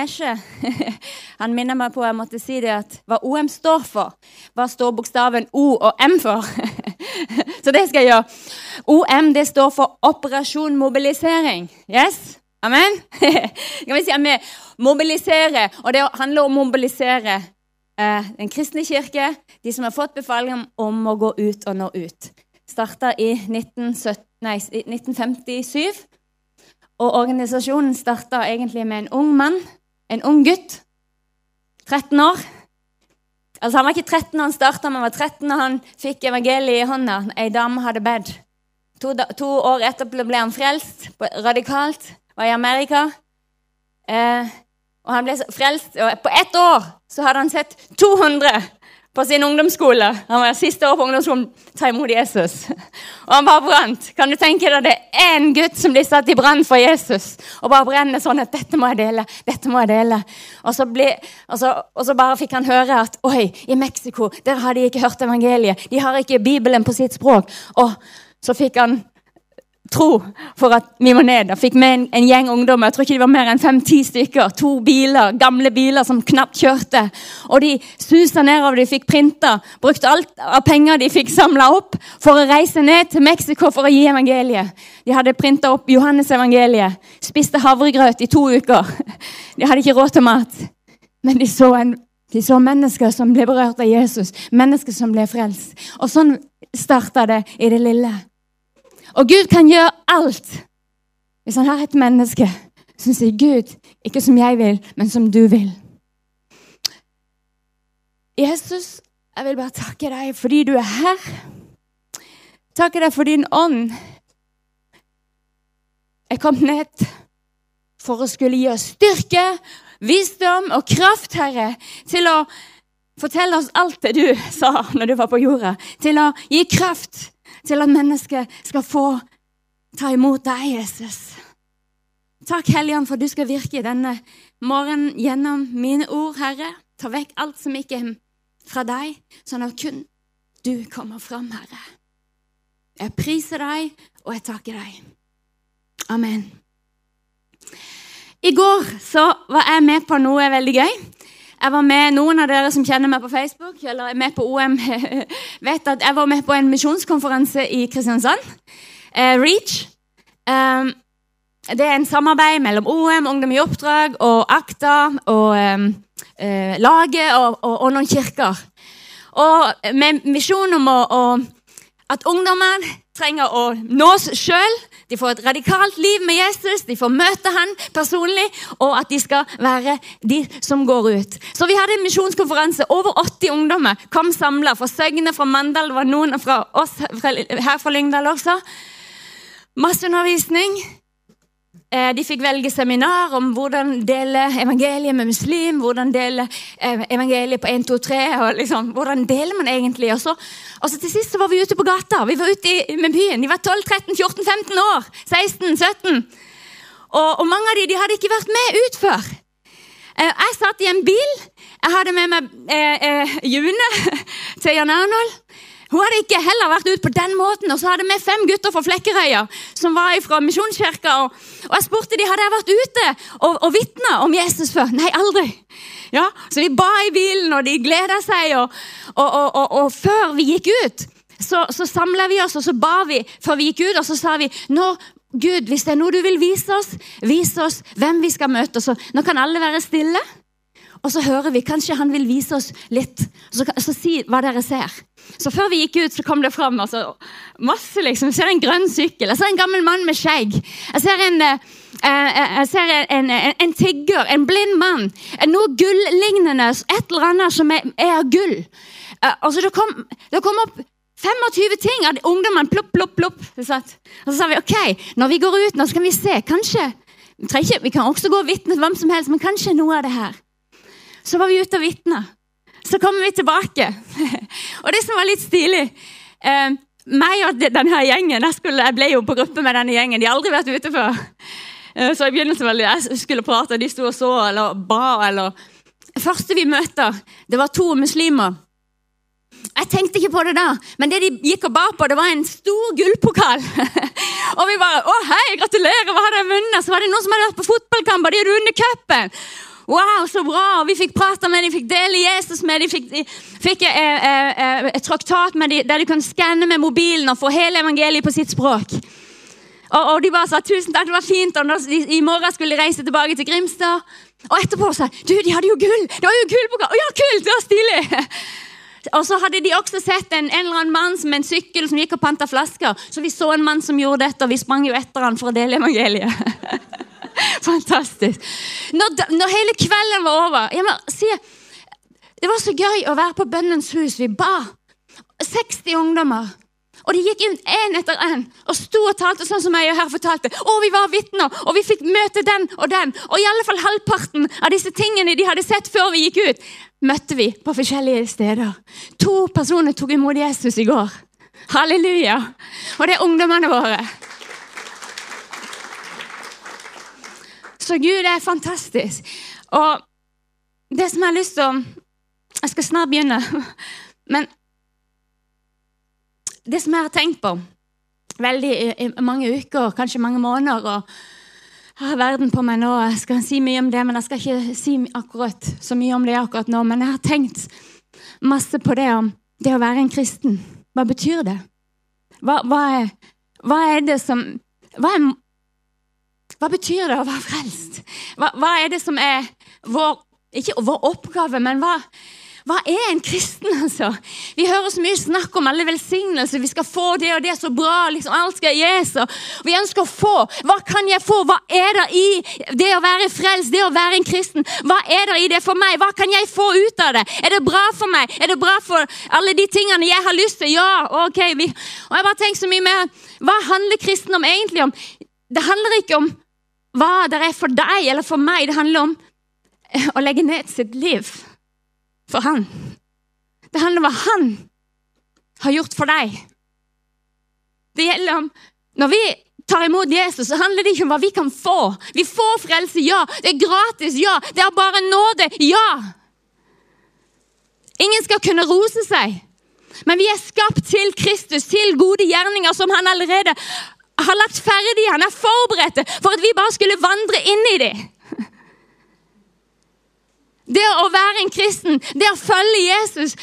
Esje han minner meg på jeg måtte si det at hva OM står for. Hva står bokstaven O og M for? Så det skal jeg gjøre. OM det står for Operasjon mobilisering. Yes? Amen? Kan vi si at vi mobiliserer, og det handler om å mobilisere eh, den kristne kirke, de som har fått befaling om å gå ut og nå ut. Starta i 1970, nei, 1957. Og organisasjonen starta egentlig med en ung mann, en ung gutt, 13 år. Altså Han var ikke 13 da han starta, men han var 13 da han fikk evangeliet i hånda. Ei dame hadde bedt. To, to, år etterpå ble han frelst radikalt. Var i Amerika. Eh, og han ble frelst, og på ett år så hadde han sett 200 på sin ungdomsskole. Han var siste år på ungdomsskolen ta imot Jesus. Og han bare brant. Kan du tenke deg det er en gutt som blir satt i brann for Jesus, og bare brenner sånn at 'Dette må jeg dele. Dette må jeg dele.' Og så, ble, og så, og så bare fikk han høre at 'Oi, i Mexico der har de ikke hørt evangeliet.' 'De har ikke Bibelen på sitt språk.' Og så fikk han tro for at vi må ned. Jeg fikk med en, en gjeng ungdommer. Jeg tror ikke de var mer enn fem-ti stykker. To biler, gamle biler som knapt kjørte. Og de susa nedover. De fikk printa. Brukte alt av penger de fikk samla opp for å reise ned til Mexico for å gi evangeliet. De hadde printa opp Johannes-evangeliet. Spiste havregrøt i to uker. De hadde ikke råd til mat. Men de så, en, de så mennesker som ble berørt av Jesus. Mennesker som ble frelst. Og sånn starta det i det lille. Og Gud kan gjøre alt. Hvis han har et menneske som sier 'Gud, ikke som jeg vil, men som du vil'. Jesus, jeg vil bare takke deg fordi du er her. Takke deg for din ånd. Jeg kom ned for å skulle gi oss styrke, visdom og kraft, Herre, til å fortelle oss alt det du sa når du var på jorda. Til å gi kraft til at mennesket skal få ta imot deg, Jesus. Takk, Helligånd, for du skal virke i denne morgenen gjennom mine ord, Herre. Ta vekk alt som ikke er fra deg, sånn at kun du kommer fram, Herre. Jeg priser deg, og jeg takker deg. Amen. I går så var jeg med på noe veldig gøy. Jeg var med, Noen av dere som kjenner meg på Facebook eller er med på OM, vet at jeg var med på en misjonskonferanse i Kristiansand. Eh, REACH. Um, det er en samarbeid mellom OM, Ungdom i oppdrag, og AKTA og um, eh, laget og, og, og, noen kirker. Og med visjon om å, å, at ungdommen trenger å nås sjøl de får et radikalt liv med Jesus, de får møte han personlig, og at de skal være de som går ut. Så vi hadde en misjonskonferanse. Over 80 ungdommer kom samla fra Søgne, fra Mandal, det var noen fra oss her fra Lyngdal også. Masse undervisning. Eh, de fikk velge seminar om hvordan dele evangeliet med muslim. Hvordan dele eh, evangeliet på 1, 2, 3. og liksom, Hvordan deler man egentlig? Og så, og så til sist så var vi ute på gata. Vi var ute i, med byen. De var 12, 13, 14, 15 år. 16, 17. Og, og mange av de, de hadde ikke vært med ut før. Eh, jeg satt i en bil. Jeg hadde med meg eh, June til Jan Arnold. Hun hadde ikke heller vært ute på den måten. Og så hadde vi fem gutter fra Flekkerøya som var fra Misjonskirka. Og, og, jeg spurte de hadde jeg vært ute og, og vitna om Jesus før. Nei, aldri. Ja, Så vi ba i bilen, og de gleda seg. Og, og, før vi gikk ut, så, så samla vi oss og så ba vi før vi gikk ut. Og så sa vi nå, Gud, hvis det er noe du vil vise oss, vis oss hvem vi skal møte. Så nå kan alle være stille. Og så hører vi kanskje han vil vise oss litt. Så, så si hva dere ser. Så før vi gikk ut, så kom det fram altså, masse. liksom. Jeg ser en grønn sykkel, jeg ser en gammel mann med skjegg. Jeg ser en, eh, eh jeg ser en, en, en, tigger, en blind mann. Noe gullignende. Et eller annet som er, er gull. Eh, altså, det, kom, det kom opp 25 ting av ungdommene. Plopp, plopp, plopp. Og så sa vi ok, når vi går ut nå, så kan vi se. Kanskje vi kan også gå og vitne hvem som helst, men kanskje noe av det her. Så var vi ute og vitna. Så kommer vi tilbake. og det som var litt stilig eh, meg og denne gjengen, jeg, skulle, jeg, ble jo på gruppe med denne gjengen. De har aldri vært ute før. Eh, så i begynnelsen var jeg skulle prate, de sto og så eller ba. eller... Første vi møter, det var to muslimer. Jeg tenkte ikke på det da, men det de gikk og ba på, det var en stor gullpokal. og vi bare 'Å, hei, gratulerer, hva har dere vunnet?' Så var det noen som hadde vært på fotballkamp, og de hadde vunnet cupen. Wow, så bra! Vi fikk prate med dem, fikk dele Jesus med dem, fikk, fikk eh, eh, eh, et traktat med dem der de kan skanne med mobilen og få hele evangeliet på sitt språk. Og, og de bare sa tusen takk, det var fint, og når, i, morgen skulle de reise tilbake til Grimstad. Og etterpå sa du, de hadde jo gull! Det var jo gull ja, kult! Det var stilig! Og så hadde de også sett en, en eller annen mann med en sykkel som gikk og panta flasker. Så vi så en mann som gjorde dette, og vi sprang jo etter han for å dele evangeliet. Fantastisk. Når, når, hele kvelden var over jeg må si, Det var så gøy å være på Bønnens hus. Vi ba. 60 ungdommer. Og de gikk ut én etter én og sto og talte sånn som jeg her fortalte. Og vi var vitner, og vi fikk møte den og den. Og i alle fall halvparten av disse tingene de hadde sett før vi gikk ut, møtte vi på forskjellige steder. To personer tok imot Jesus i går. Halleluja. Og det er ungdommene våre. Så Gud er fantastisk. Og det som jeg har lyst til å Jeg skal snart begynne. Men det som jeg har tenkt på veldig i, mange uker, kanskje mange måneder og har verden på meg nå. Jeg skal si mye om det, men jeg skal ikke si akkurat så mye om det akkurat nå. Men jeg har tenkt masse på det om det å være en kristen. Hva betyr det? Hva, hva, er, hva er, det som hva, er, hva, betyr det å være frelst? Hva, hva er det som er vår Ikke vår oppgave, men hva, hva er en kristen, altså? Vi hører så mye snakk om alle velsignelser. Vi skal få det og det så bra. liksom Alt skal gis. Vi ønsker å få. Hva kan jeg få? Hva er det i det å være frelst, det å være en kristen? Hva er det i det for meg? Hva kan jeg få ut av det? Er det bra for meg? Er det bra for alle de tingene jeg har lyst til? Ja, ok. Vi, og jeg bare tenker så mye mer Hva handler kristen om egentlig om? Det handler ikke om hva det er for deg eller for meg. Det handler om å legge ned sitt liv for han. Det handler om hva han har gjort for deg. Det gjelder om Når vi tar imot Jesus, så handler det ikke om hva vi kan få. Vi får frelse, ja. Det er gratis, ja. Det er bare nåde, ja. Ingen skal kunne rose seg. Men vi er skapt til Kristus, til gode gjerninger som han allerede har lagt ferdig. Han er forberedt for at vi bare skulle vandre inn i dem. Det å være en kristen, det å følge Jesus.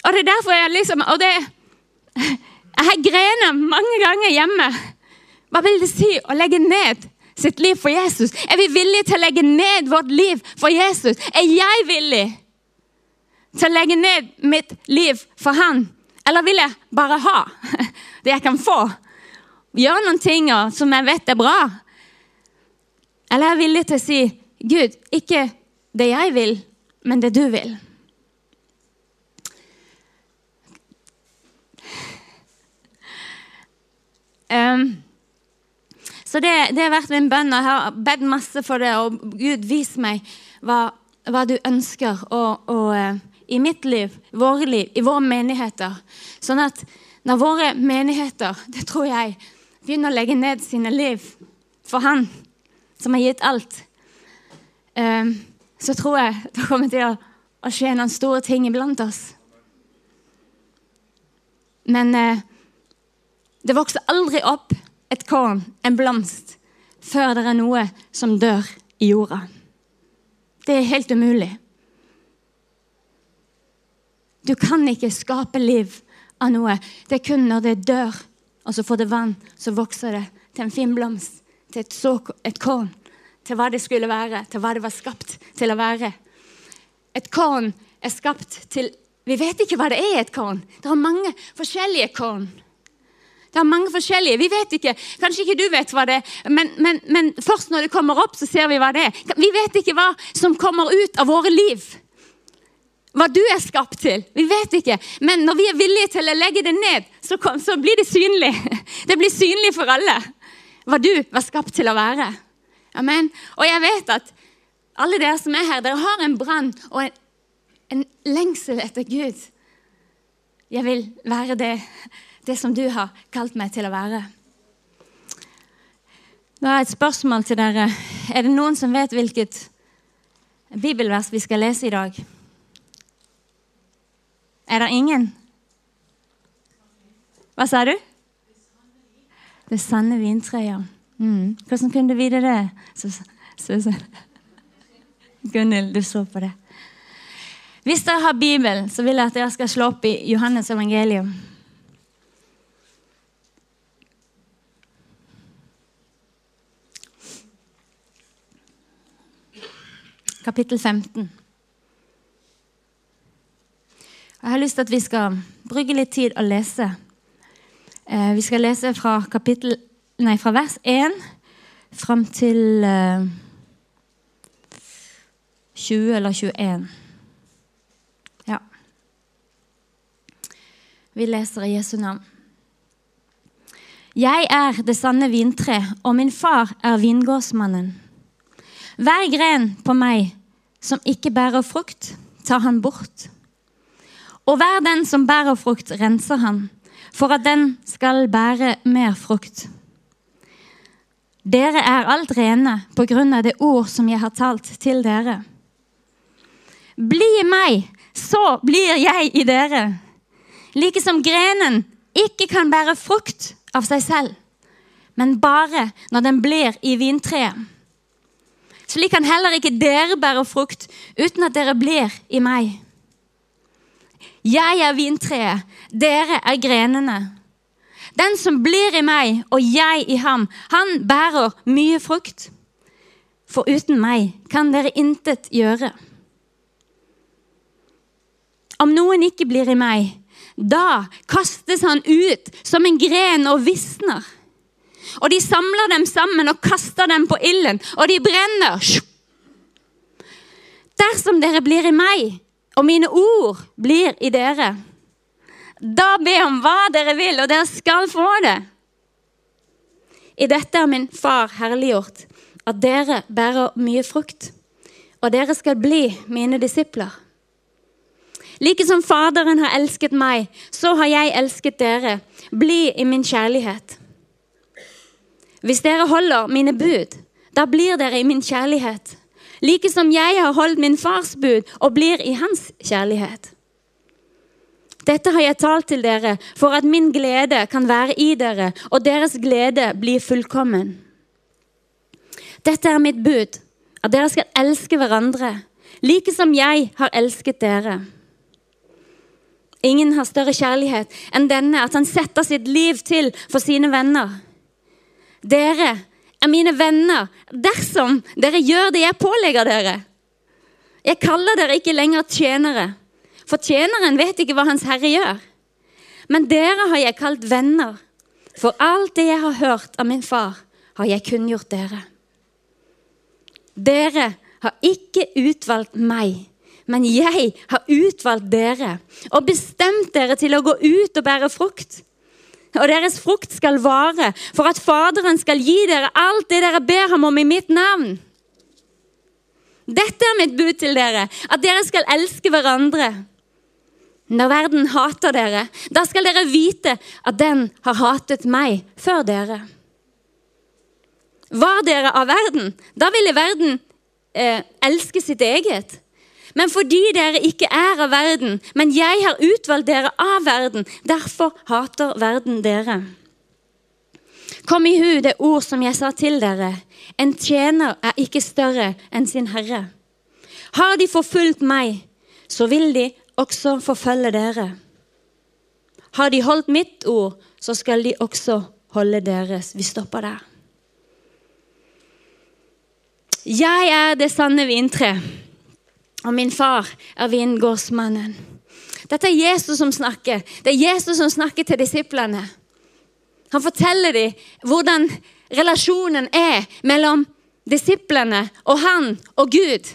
Og det er derfor jeg liksom og det, Jeg har grenet mange ganger hjemme. Hva vil det si å legge ned sitt liv for Jesus? Er vi villige til å legge ned vårt liv for Jesus? Er jeg villig til å legge ned mitt liv for han? Eller vil jeg bare ha det jeg kan få? Gjøre noen ting som jeg vet er bra? Eller er jeg villig til å si Gud, ikke det jeg vil, men det du vil. Um, så det, det, har vært min bønn. og Jeg har bedt masse for det. Og Gud, vis meg hva, hva du ønsker og, og, uh, i mitt liv, våre liv, i våre menigheter. Sånn at når våre menigheter, det tror jeg, begynner å legge ned sine liv for Han som har gitt alt, um, så tror jeg det kommer til å skje noen store ting iblant oss. Men eh, det vokser aldri opp et korn, en blomst, før det er noe som dør i jorda. Det er helt umulig. Du kan ikke skape liv av noe. Det er kun når det dør, og så får det vann, så vokser det til en fin blomst, til et, så, et korn til hva det skulle være, til hva det var skapt til å være. Et korn er skapt til Vi vet ikke hva det er, et korn. Det er mange forskjellige korn. Det er mange forskjellige. Vi vet ikke, Kanskje ikke du vet hva det er, men, men, men, først når det kommer opp, så ser vi hva det er. Vi vet ikke hva som kommer ut av våre liv. Hva du er skapt til. Vi vet ikke. Men når vi er villige til å legge det ned, så, kom, så blir det synlig. Det blir synlig for alle hva du var skapt til å være. Amen. Og jeg vet at alle dere som er her, dere har en brann og en, en, lengsel etter Gud. Jeg vil være det, det som du har kalt meg til å være. Nå har jeg et spørsmål til dere. Er det noen som vet hvilket bibelvers vi skal lese i dag? Er det ingen? Hva sa du? Det sanne vintreet. Mm. Hvordan kunne du vite det? Så. Gunhild, du så på det. Hvis dere har Bibelen, så vil jeg at dere skal slå opp i Johannes evangelium. Kapittel 15. Jeg har lyst til at vi skal bruke litt tid og lese. Eh, vi skal lese fra, kapittel, nei, fra vers 1 fram til eh, 20 eller 21. Ja. Vi leser i Jesu navn. Jeg er det sanne vintre, og min far er vingårdsmannen. Hver gren på meg som ikke bærer frukt, tar han bort. Og hver den som bærer frukt, renser han, for at den skal bære mer frukt. Dere er alt rene på grunn av det ord som jeg har talt til dere. Bli i meg, så blir jeg i dere. Like som grenen ikke kan bære frukt av seg selv, men bare når den blir i vintreet. Slik kan heller ikke dere bære frukt uten at dere blir i meg. Jeg er vintreet, dere er grenene. Den som blir i meg og jeg i ham, han bærer mye frukt. For uten meg kan dere intet gjøre. Om noen ikke blir i meg, da kastes han ut som en gren og visner. Og de samler dem sammen og kaster dem på ilden, og de brenner. Dersom dere blir i meg, og mine ord blir i dere, da be om hva dere vil, og dere skal få det. I dette er min far herliggjort, at dere bærer mye frukt, og dere skal bli mine disipler. Like som Faderen har elsket meg, så har jeg elsket dere. Bli i min kjærlighet. Hvis dere holder mine bud, da blir dere i min kjærlighet. Like som jeg har holdt min fars bud og blir i hans kjærlighet. Dette har jeg talt til dere for at min glede kan være i dere, og deres glede blir fullkommen. Dette er mitt bud, at dere skal elske hverandre, like som jeg har elsket dere. Ingen har større kjærlighet enn denne, at han setter sitt liv til for sine venner. Dere er mine venner dersom dere gjør det jeg pålegger dere. Jeg kaller dere ikke lenger tjenere, for tjeneren vet ikke hva hans herre gjør. Men dere har jeg kalt venner, for alt det jeg har hørt av min far, har jeg kunngjort dere. Dere har ikke utvalgt meg men jeg har utvalgt dere og bestemt dere til å gå ut og bære frukt. Og deres frukt skal vare, for at Faderen skal gi dere alt det dere ber ham om i mitt navn. Dette er mitt bud til dere, at dere skal elske hverandre. Når verden hater dere, da skal dere vite at den har hatet meg før dere. Var dere av verden, da ville verden eh, elske sitt eget. Men fordi dere ikke er av verden, men jeg har utvalgt dere av verden, derfor hater verden dere. Kom i hu det ord som jeg sa til dere. En tjener er ikke større enn sin herre. Har de forfulgt meg, så vil de også forfølge dere. Har de holdt mitt ord, så skal de også holde deres. Vi stopper der. Jeg er det sanne vintre. Og min far er vingårdsmannen. Dette er Jesus som snakker. Det er Jesus som snakker til disiplene. Han forteller dem hvordan relasjonen er mellom disiplene og han og Gud.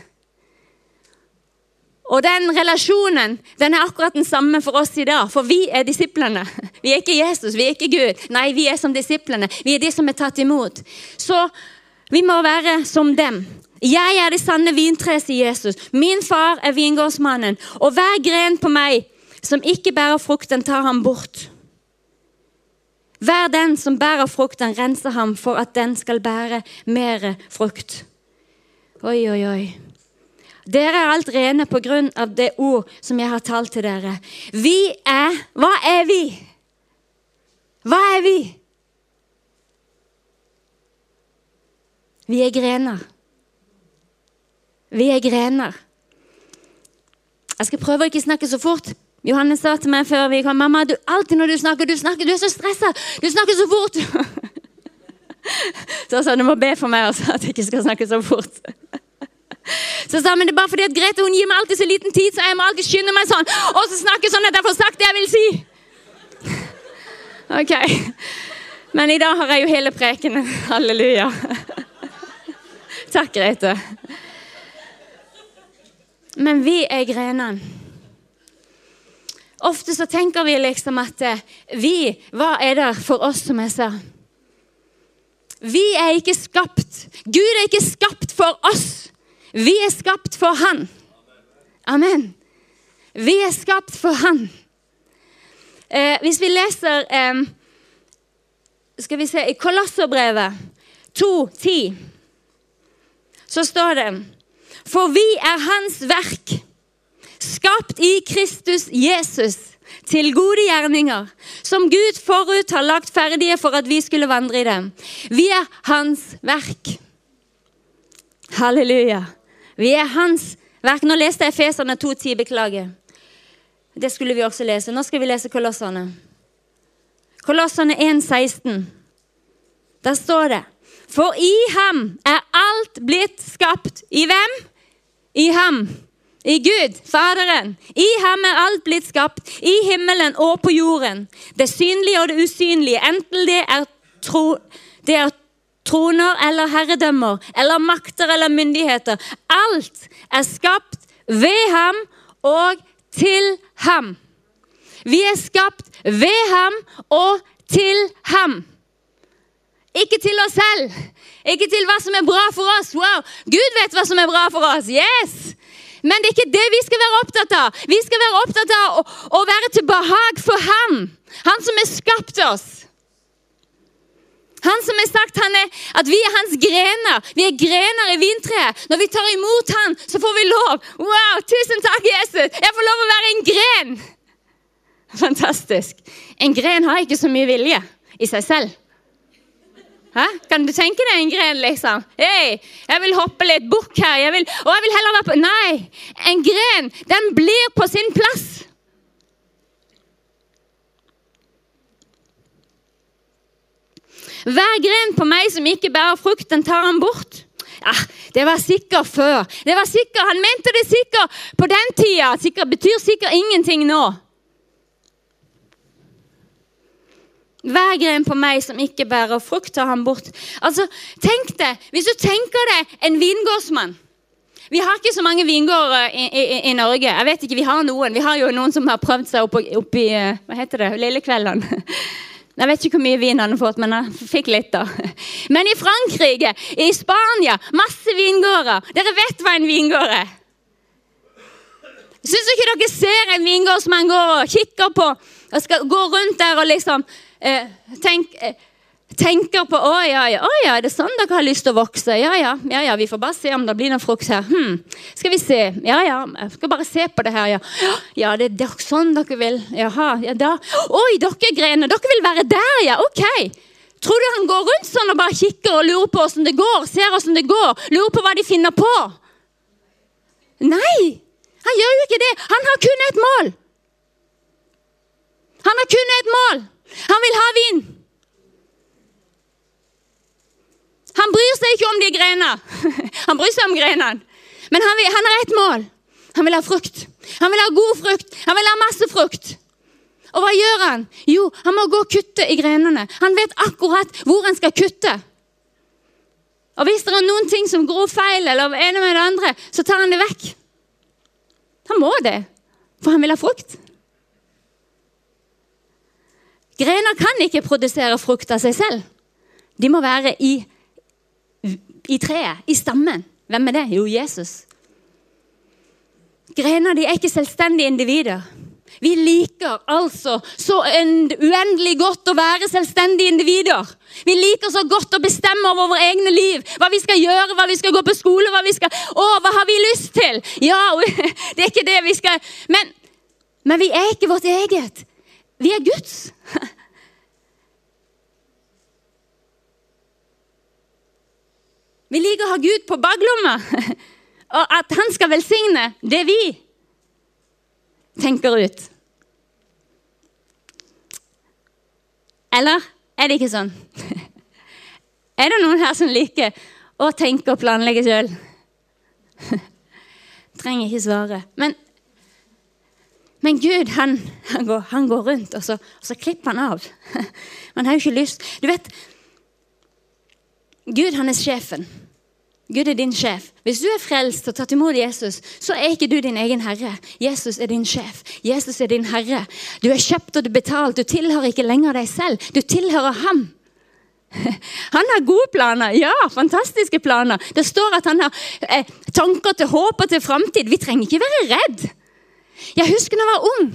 Og den relasjonen den er akkurat den samme for oss i dag, for vi er disiplene. Vi er ikke Jesus, vi er ikke Gud. Nei, vi er som disiplene. Vi er de som er tatt imot. Så vi må være som dem. Jeg er det sanne vintreet', sier Jesus. Min far er vingårdsmannen. Og hver gren på meg som ikke bærer frukten, tar ham bort. Hver den som bærer frukten, renser ham for at den skal bære mer frukt. Oi, oi, oi. Dere er alt rene på grunn av det ord som jeg har talt til dere. Vi er Hva er vi? Hva er vi? Vi er grener. Vi er grener. Jeg skal prøve å ikke snakke så fort. Johannes sa til meg før vi kom mamma, du, alltid når du snakker, du snakker, du er så stressa. Du snakker så fort. Så sa du må be for meg også, at jeg ikke skal snakke så fort. Så sa men det er bare fordi at Grete hun gir meg alltid så liten tid, så jeg må alltid skynde meg sånn. Og så snakke sånn at jeg får sagt det jeg vil si. Ok. Men i dag har jeg jo hele prekenen. Halleluja. Takk, Grete. Men vi er grenene. Ofte så tenker vi liksom at eh, vi, hva er det for oss, som jeg sa? Vi er ikke skapt. Gud er ikke skapt for oss. Vi er skapt for Han. Amen. Vi er skapt for Han. Eh, hvis vi leser eh, Skal vi se I Kolosserbrevet 2,10 så står det For vi er Hans verk skapt i Kristus Jesus til gode gjerninger, som Gud forut har lagt ferdige for at vi skulle vandre i dem. Vi er Hans verk. Halleluja. Vi er Hans verk. Nå leste jeg Feserne 2.10. Beklager. Det skulle vi også lese. Nå skal vi lese Kolossene. Kolossene 1,16. Der står det For i ham er alt blitt skapt. I hvem? I ham i Gud, Faderen. I ham er alt blitt skapt, i himmelen og på jorden. Det synlige og det usynlige, enten det er, tro, det er troner eller herredømmer eller makter eller myndigheter. Alt er skapt ved ham og til ham. Vi er skapt ved ham og til ham. Ikke til oss selv. Ikke til hva som er bra for oss. Wow, Gud vet hva som er bra for oss. Yes! Men det er ikke det vi skal være opptatt av. Vi skal være opptatt av å, å være til behag for Ham. Han som har skapt oss. Han som har sagt er, at vi er hans grener. Vi er grener i vintreet. Når vi tar imot han, så får vi lov. Wow, tusen takk, Jesus! Jeg får lov å være en gren! Fantastisk. En gren har ikke så mye vilje i seg selv. Hæ? Kan du tenke deg en gren, liksom? Hey, jeg vil hoppe litt bukk her. Jeg vil, og jeg vil heller være på Nei! En gren, den blir på sin plass. Hver gren på meg som ikke bærer frukt, den tar han bort. Ja, Det var sikkert før. Det var sikker. Han mente det sikkert på den tida. Sikker betyr sikkert ingenting nå. Hver gren på meg som ikke bærer frukt, tar han bort. Altså, tenk det, Hvis du tenker deg en vingårdsmann Vi har ikke så mange vingårder i, i, i, Norge. Jeg vet ikke, Vi har noen Vi har jo noen som har prøvd seg opp, opp i hva heter det, Lillekveldene. Jeg vet ikke hvor mye vin han har fått, men han fikk litt. da. Men i Frankrike, i Spania, masse vingårder. Dere vet hva en vingård er? Syns ikke dere ser en vingårdsmann gå og kikker på og skal gå rundt der og liksom eh, tenk, eh, tenker på å ja, ja, ja, er det sånn dere har lyst til å vokse? Ja, ja, ja, ja, vi får bare se om det blir noe frukt her. Hm, Skal vi se. Ja, ja, jeg skal bare se på det her. Ja, ja det er sånn dere vil. Jaha, ja da. Oi, dere grener, dere vil være der, ja. Ok. Tror du han går rundt sånn og bare kikker og lurer på åssen det går? Ser åssen det går? Lurer på hva de finner på? Nei, han gjør jo ikke det. Han har kun et mål. Han har kun ett mål. Han vil ha vin. Han bryr seg ikke om de grenene. Han bryr seg om grenene. Men han, vil, han har ett mål. Han vil ha frukt. Han vil ha god frukt. Han vil ha masse frukt. Og hva gjør han? Jo, han må gå og kutte i grenene. Han vet akkurat hvor han skal kutte. Og hvis det er noen ting som gror feil, eller ene med det andre, så tar han det vekk. Han må det, for han vil ha frukt. Grener kan ikke produsere frukt av seg selv. De må være i, i treet, i stammen. Hvem er det? Jo, Jesus. Grener de er ikke selvstendige individer. Vi liker altså så uendelig godt å være selvstendige individer. Vi liker så godt å bestemme over våre egne liv. Hva vi skal gjøre, hva vi skal gå på skole, hva vi skal Å, hva har vi lyst til? Ja, det er ikke det vi skal Men, men vi er ikke vårt eget. Vi er Guds. Vi liker å ha Gud på baklomma. og at han skal velsigne det vi tenker ut. Eller er det ikke sånn? Er det noen her som liker å tenke og planlegge sjøl? Trenger ikke svare. Men, men Gud, han, han, går, han, går, rundt, og så, og så klipper han av. Man har jo ikke lyst Du vet, Gud, han er sjefen. Gud er din sjef. Hvis du er frelst og tatt imot Jesus, så er ikke du din egen herre. Jesus er din sjef. Jesus er din herre. Du er kjøpt og du betalt. Du tilhører ikke lenger deg selv. Du tilhører ham. Han har gode planer. Ja, fantastiske planer. Det står at han har eh, tanker til håp og til framtid. Vi trenger ikke være redd. Jeg husker da jeg var ung.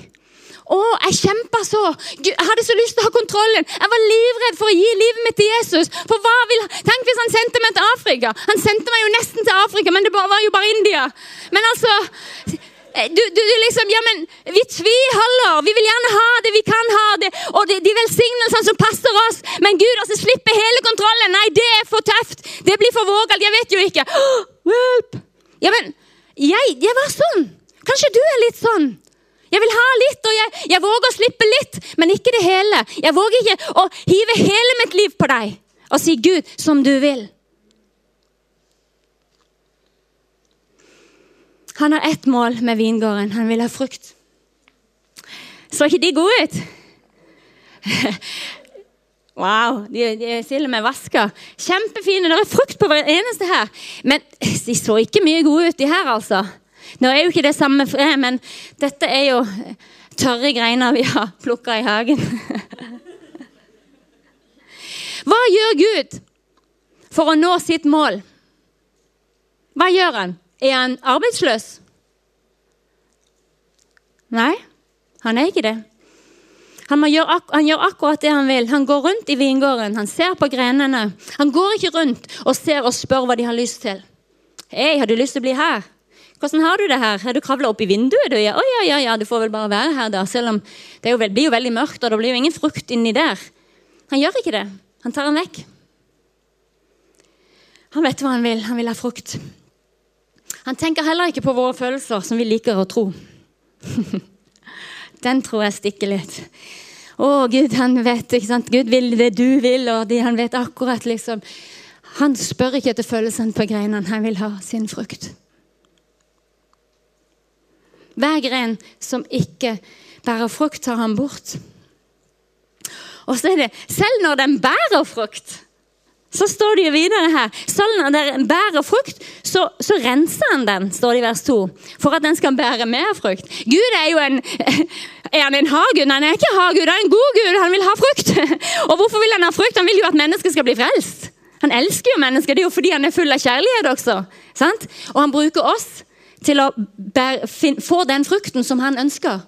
Å, jeg kjempa så. Jeg hadde så lyst til å ha kontrollen. Jeg var livredd for å gi livet mitt til Jesus. For hva vil, Tenk hvis han sendte meg til Afrika. Han sendte meg jo nesten til Afrika, men det var jo bare India. Men altså Eh, du, du, du, liksom, ja, men Vi tviholder. Vi vil gjerne ha det vi kan ha. det, Og de, de velsignelsene som passer oss. Men Gud, altså slippe hele kontrollen. Nei, det er for tøft. Det blir for vågalt. Jeg vet jo ikke. Oh, hjelp! Ja, men jeg, jeg, var sånn. Kanskje du er litt sånn. Jeg vil ha litt, og jeg, jeg våger å slippe litt, men ikke det hele. Jeg våger ikke å hive hele mitt liv på deg og si 'Gud, som du vil'. Han har ett mål med vingården. Han vil ha frukt. Så ikke de gode ut? Wow, de, de er til og med vaska. Kjempefine. Det er frukt på hver eneste her. Men de så ikke mye gode ut, de her, altså. Nå er jo ikke det samme men dette er jo tørre greiner vi har plukka i hagen. Hva gjør Gud for å nå sitt mål? Hva gjør han? Er han arbeidsløs? Nei, han er ikke det. Han, gjøre, han, gjør akkurat det han vil. Han går rundt i vingården, han ser på grenene. Han går ikke rundt og ser og spør hva de har lyst til. 'Hei, har du lyst til å bli her?' 'Hvordan har du det her? Har du kravla opp i vinduet?' Du? Ja, oh, ja, ja, ja, du får vel bare være her, da. Selv om det blir jo veldig mørkt, og det blir jo ingen frukt inni der. Han gjør ikke det. Han tar den vekk. Han vet hva han vil. Han vil ha frukt. Han tenker heller ikke på våre følelser, som vi liker å tro. Den tror jeg stikker litt. Å, Gud, han vet ikke sant? Gud vil det du vil, og det, han vet akkurat liksom Han spør ikke etter følelsene på greinene, han vil ha sin frukt. Hver gren som ikke bærer frukt, tar han bort. Og så er det selv når den bærer frukt, så står det jo videre her Selv når den bærer frukt, så, så, renser han den, står det i vers 2, for at den skal bære mer frukt. Gud er jo en Er han en hagud? Han er ikke hagud, han er en god gud. Han vil ha frukt. Og hvorfor vil han ha frukt? Han vil jo at mennesket skal bli frelst. Han elsker jo mennesker. Det er jo fordi han er full av kjærlighet også. Sant? Og han bruker oss til å bære, få den frukten som han ønsker.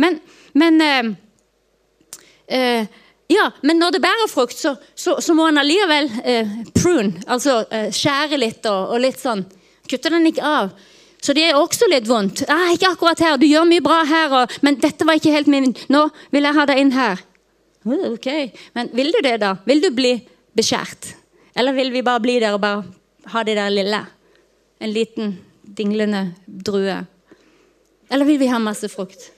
Men, men eh, eh, ja, men når det bærer frukt, så, så, så må en allikevel eh, prune, altså eh, skjære litt og, og, litt sånn. Kutte den ikke av. Så det er også litt vondt. Ah, 'Ikke akkurat her. Du gjør mye bra her, og, men dette var ikke helt min Nå vil jeg ha deg inn her.' Oh, ok, Men vil du det, da? Vil du bli beskjært? Eller vil vi bare bli der og bare ha det der lille? En liten, dinglende drue? Eller vil vi ha masse frukt?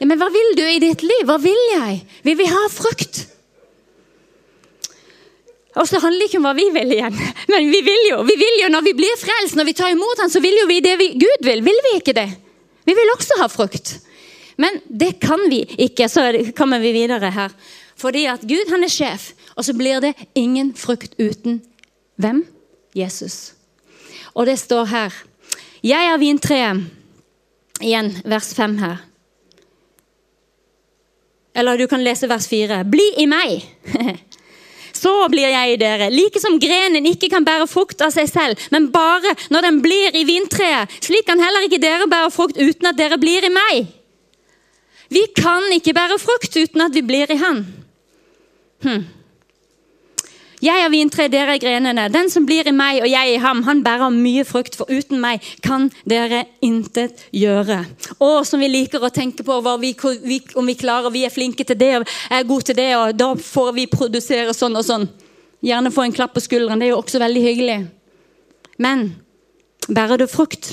Ja, men hva vil du i ditt liv? Hva vil jeg? Vil Vi ha frukt. Og så handler det ikke om hva vi vil igjen. Men vi vil jo vi vil jo når vi blir frelst, når vi tar imot ham, så vil jo vi det vi, Gud vil. Vil vi ikke det? Vi vil også ha frukt. Men det kan vi ikke. Så kommer vi videre her. Fordi at Gud han er sjef, og så blir det ingen frukt uten hvem? Jesus. Og det står her. Jeg er vintreet. Igjen vers 5 her. Eller du kan lese vers 4. Bli i meg. Så blir jeg i dere. Like som grenen ikke kan bære frukt av seg selv, men bare når den blir i vintreet. Slik kan heller ikke dere bære frukt uten at dere blir i meg. Vi kan ikke bære frukt uten at vi blir i Han. Hm. Jeg er vintre, dere er grenene. Den som blir i meg og jeg i ham, han bærer mye frukt, for uten meg kan dere intet gjøre. Og som vi liker å tenke på vi, om vi klarer, vi er flinke til det og er gode til det, og da får vi produsere sånn og sånn. Gjerne få en klapp på skulderen. Det er jo også veldig hyggelig. Men bærer du frukt.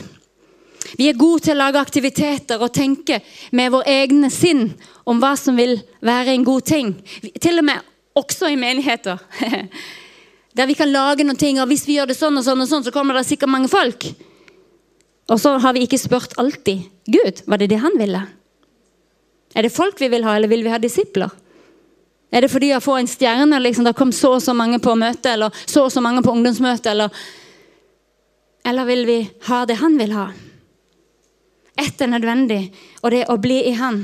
Vi er gode til å lage aktiviteter og tenke med vår egne sinn om hva som vil være en god ting. Til og med også i menigheter. Der vi kan lage noen ting, og hvis vi gjør det sånn og sånn, og sånn, så kommer det sikkert mange folk. Og så har vi ikke spurt alltid Gud, var det det han ville? Er det folk vi vil ha, eller vil vi ha disipler? Er det fordi å få en stjerne, liksom, det kom så og så mange på møte, eller så og så mange på ungdomsmøte, eller Eller vil vi ha det han vil ha? Ett er nødvendig, og det er å bli i Han.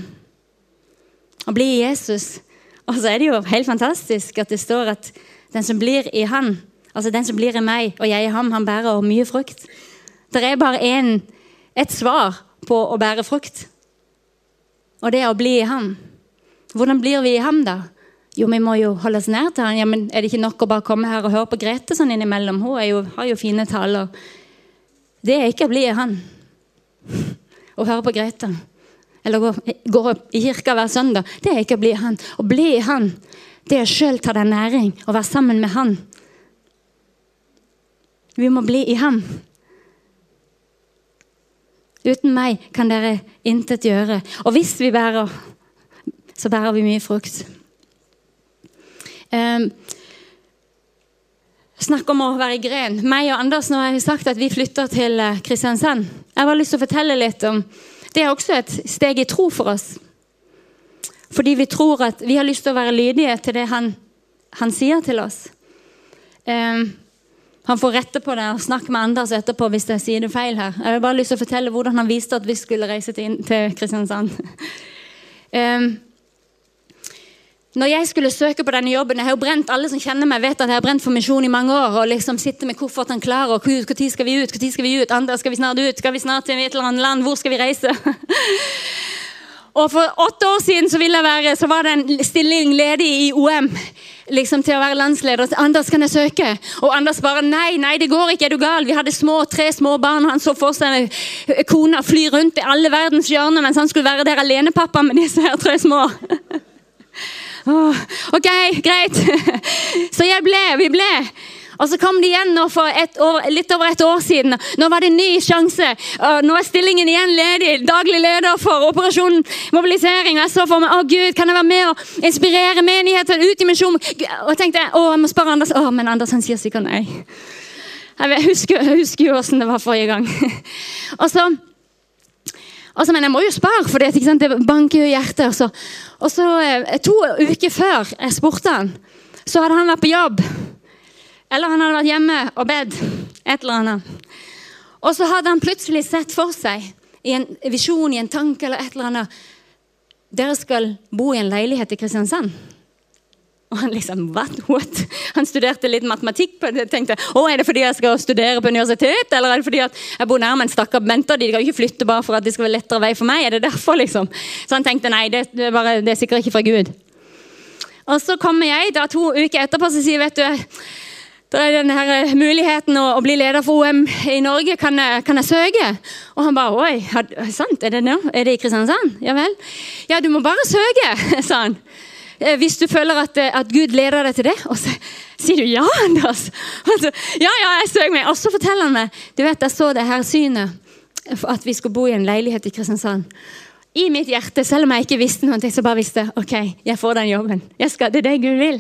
Å bli i Jesus. Og så er det jo helt fantastisk at det står at den som blir i Han, altså den som blir i meg og jeg i ham, han bærer mye frukt. Det er bare en, et svar på å bære frukt, og det er å bli i ham. Hvordan blir vi i ham, da? Jo, vi må jo holde oss nær til han. Ja, men Er det ikke nok å bare komme her og høre på Grete sånn innimellom? Hun jo, har jo fine taler. Det er ikke å bli i han å høre på Grete. Eller går opp i kirka hver søndag. Det er ikke å bli i Han. Å bli i Han, det er sjøl ta deg næring og være sammen med Han. Vi må bli i Han. Uten meg kan dere intet gjøre. Og hvis vi bærer, så bærer vi mye frukt. Um, Snakk om å være i gren. Meg og Anders nå har jeg sagt at vi flytter til eh, Kristiansand. Jeg har lyst til å fortelle litt om Det er også et steg i tro for oss. Fordi vi tror at vi har lyst til å være lydige til det han, han sier til oss. Um, han får rette på det og snakke med Anders etterpå hvis jeg sier det feil her. Jeg har bare lyst til å fortelle hvordan han viste at vi skulle reise til, til Kristiansand. Um, når jeg skulle søke på denne jobben, jeg har jo brent, Alle som kjenner meg, vet at jeg har brent for misjon i mange år. og liksom sitter med kofferten klar. og Når skal vi ut? Når skal vi ut? Andre, skal vi snart ut? Skal vi snart til et eller annet land? Hvor skal vi reise? og For åtte år siden så, være, så var det en stilling ledig i OM liksom til å være landsleder. Anders, kan jeg søke? Og Anders bare nei, nei, det går ikke, er du gal? Vi hadde små, tre små barn, han så for seg kona fly rundt i alle verdens hjørner mens han skulle være der alenepappa med disse her tre små. OK, greit. Så jeg ble, vi ble. Og så kom de igjen for år, litt over et år siden. Nå var det en ny sjanse. Nå er stillingen igjen ledig. Daglig leder for Operasjon mobilisering. Jeg så for meg å Gud, kan jeg være med og inspirere menigheten ut i misjon? Og tenkte å, jeg må spørre Anders. Å, men Anders han sier sikkert nei. Jeg husker, jeg husker jo åssen det var forrige gang. Og så Altså, men jeg må jo spare, for det, det banker jo hjertet. Så, og så eh, To uker før jeg spurte han, så hadde han vært på jobb. Eller han hadde vært hjemme og bedt. Et eller annet. Og så hadde han plutselig sett for seg, i en visjon, i en tanke eller et eller annet Dere skal bo i en leilighet i Kristiansand. Og han liksom, what, what? Han studerte litt matematikk. på det, tenkte å, Er det fordi jeg skal studere på universitet, eller er det fordi jeg bor nærme en stakkar mentor? De kan jo ikke flytte bare for at det skal være lettere vei for meg. er det derfor liksom? Så han tenkte nei, det, det, er, bare, det er sikkert ikke fra Gud. Og så kommer jeg da to uker etterpå og sier vet du, det er denne her eh, muligheten å, å, bli leder for OM i Norge. Kan jeg, kan jeg søke? Og han bare Oi, sant? Er det, nå? er det i Kristiansand? Ja vel? Ja, du må bare søke, sa han. Eh, hvis du føler at, eh, at, Gud leder deg til det. Og så sier du ja, Anders. Så, ja, ja, jeg søker meg. Og så forteller han meg du vet, jeg så det her synet at vi skulle bo i en leilighet i Kristiansand. I mitt hjerte, selv om jeg ikke visste noe, så bare visste ok, jeg får den jobben. Skal, det er det Gud vil.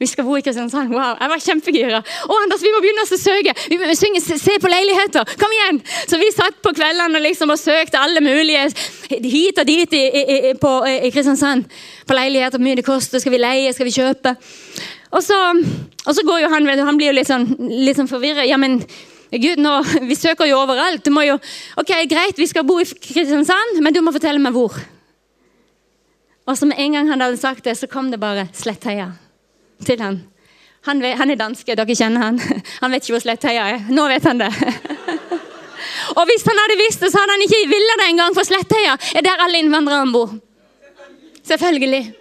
Vi skal bo i Kristiansand. Wow, Jeg var kjempegira. Å, Anders, vi må begynne å søke! Vi må synge, se på leiligheter! Kom igjen! Så vi satt på kveldene liksom og søkte alle mulige hit og dit i, i, i, på, i Kristiansand. På leiligheter, hvor mye det koster, skal vi leie, skal vi kjøpe? Og så, og så går jo han, han blir jo litt sånn, litt sånn forvirret. Ja, men Gud, nå, vi søker jo overalt. Du må jo, ok, Greit, vi skal bo i Kristiansand, men du må fortelle meg hvor. Og så med en gang han hadde sagt det, så kom det bare Slettheia til han. Han, vet, han er danske, dere kjenner han. Han vet ikke hvor Slettheia er. Nå vet han det. Og hvis han hadde visst det, så hadde han ikke villet det engang, for Slettheia er der alle innvandrerne bor. Selvfølgelig.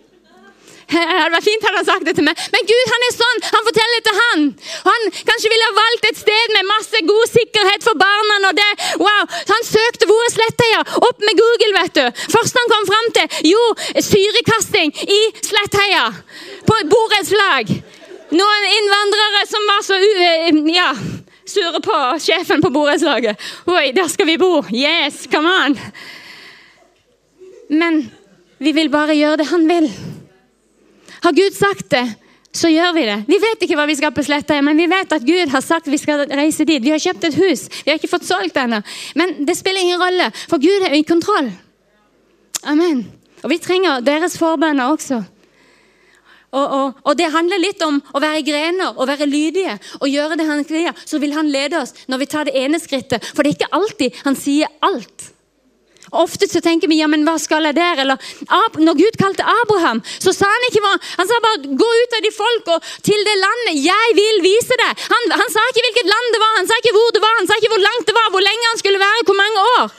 Det hadde vært fint hadde han sagt det til meg. Men Gud han er sånn. Han forteller det til han. Han kanskje ville ha valgt et sted med masse god sikkerhet for barna. og det, wow. Så han søkte hvor er Slettheia. Opp med Google, vet du. Først han kom fram til, jo, syrekasting i Slettheia. På et borettslag. Noen innvandrere som var så ja, sure på sjefen på borettslaget. Oi, der skal vi bo! Yes, come on! Men vi vil bare gjøre det han vil. Har Gud sagt det, så gjør vi det. Vi vet ikke hva vi skal på sletta, men vi vet at Gud har sagt vi skal reise dit. Vi har kjøpt et hus. Vi har ikke fått solgt det ennå. Men det spiller ingen rolle, for Gud er i kontroll. Amen. Og vi trenger deres forbønner også. Og, og, og, Det handler litt om å være grener og være lydige og gjøre det han sier. Så vil han lede oss når vi tar det ene skrittet. For det er ikke alltid han sier alt. Ofte så tenker vi ja, men hva skal jeg der? Eller, når Gud kalte Abraham, så sa han ikke hva. Han sa bare gå ut av de folk og til det landet jeg vil vise deg. Han, han, sa ikke hvilket land det var, han sa ikke hvor det var, han sa ikke hvor langt det var, hvor lenge han skulle være, hvor mange år.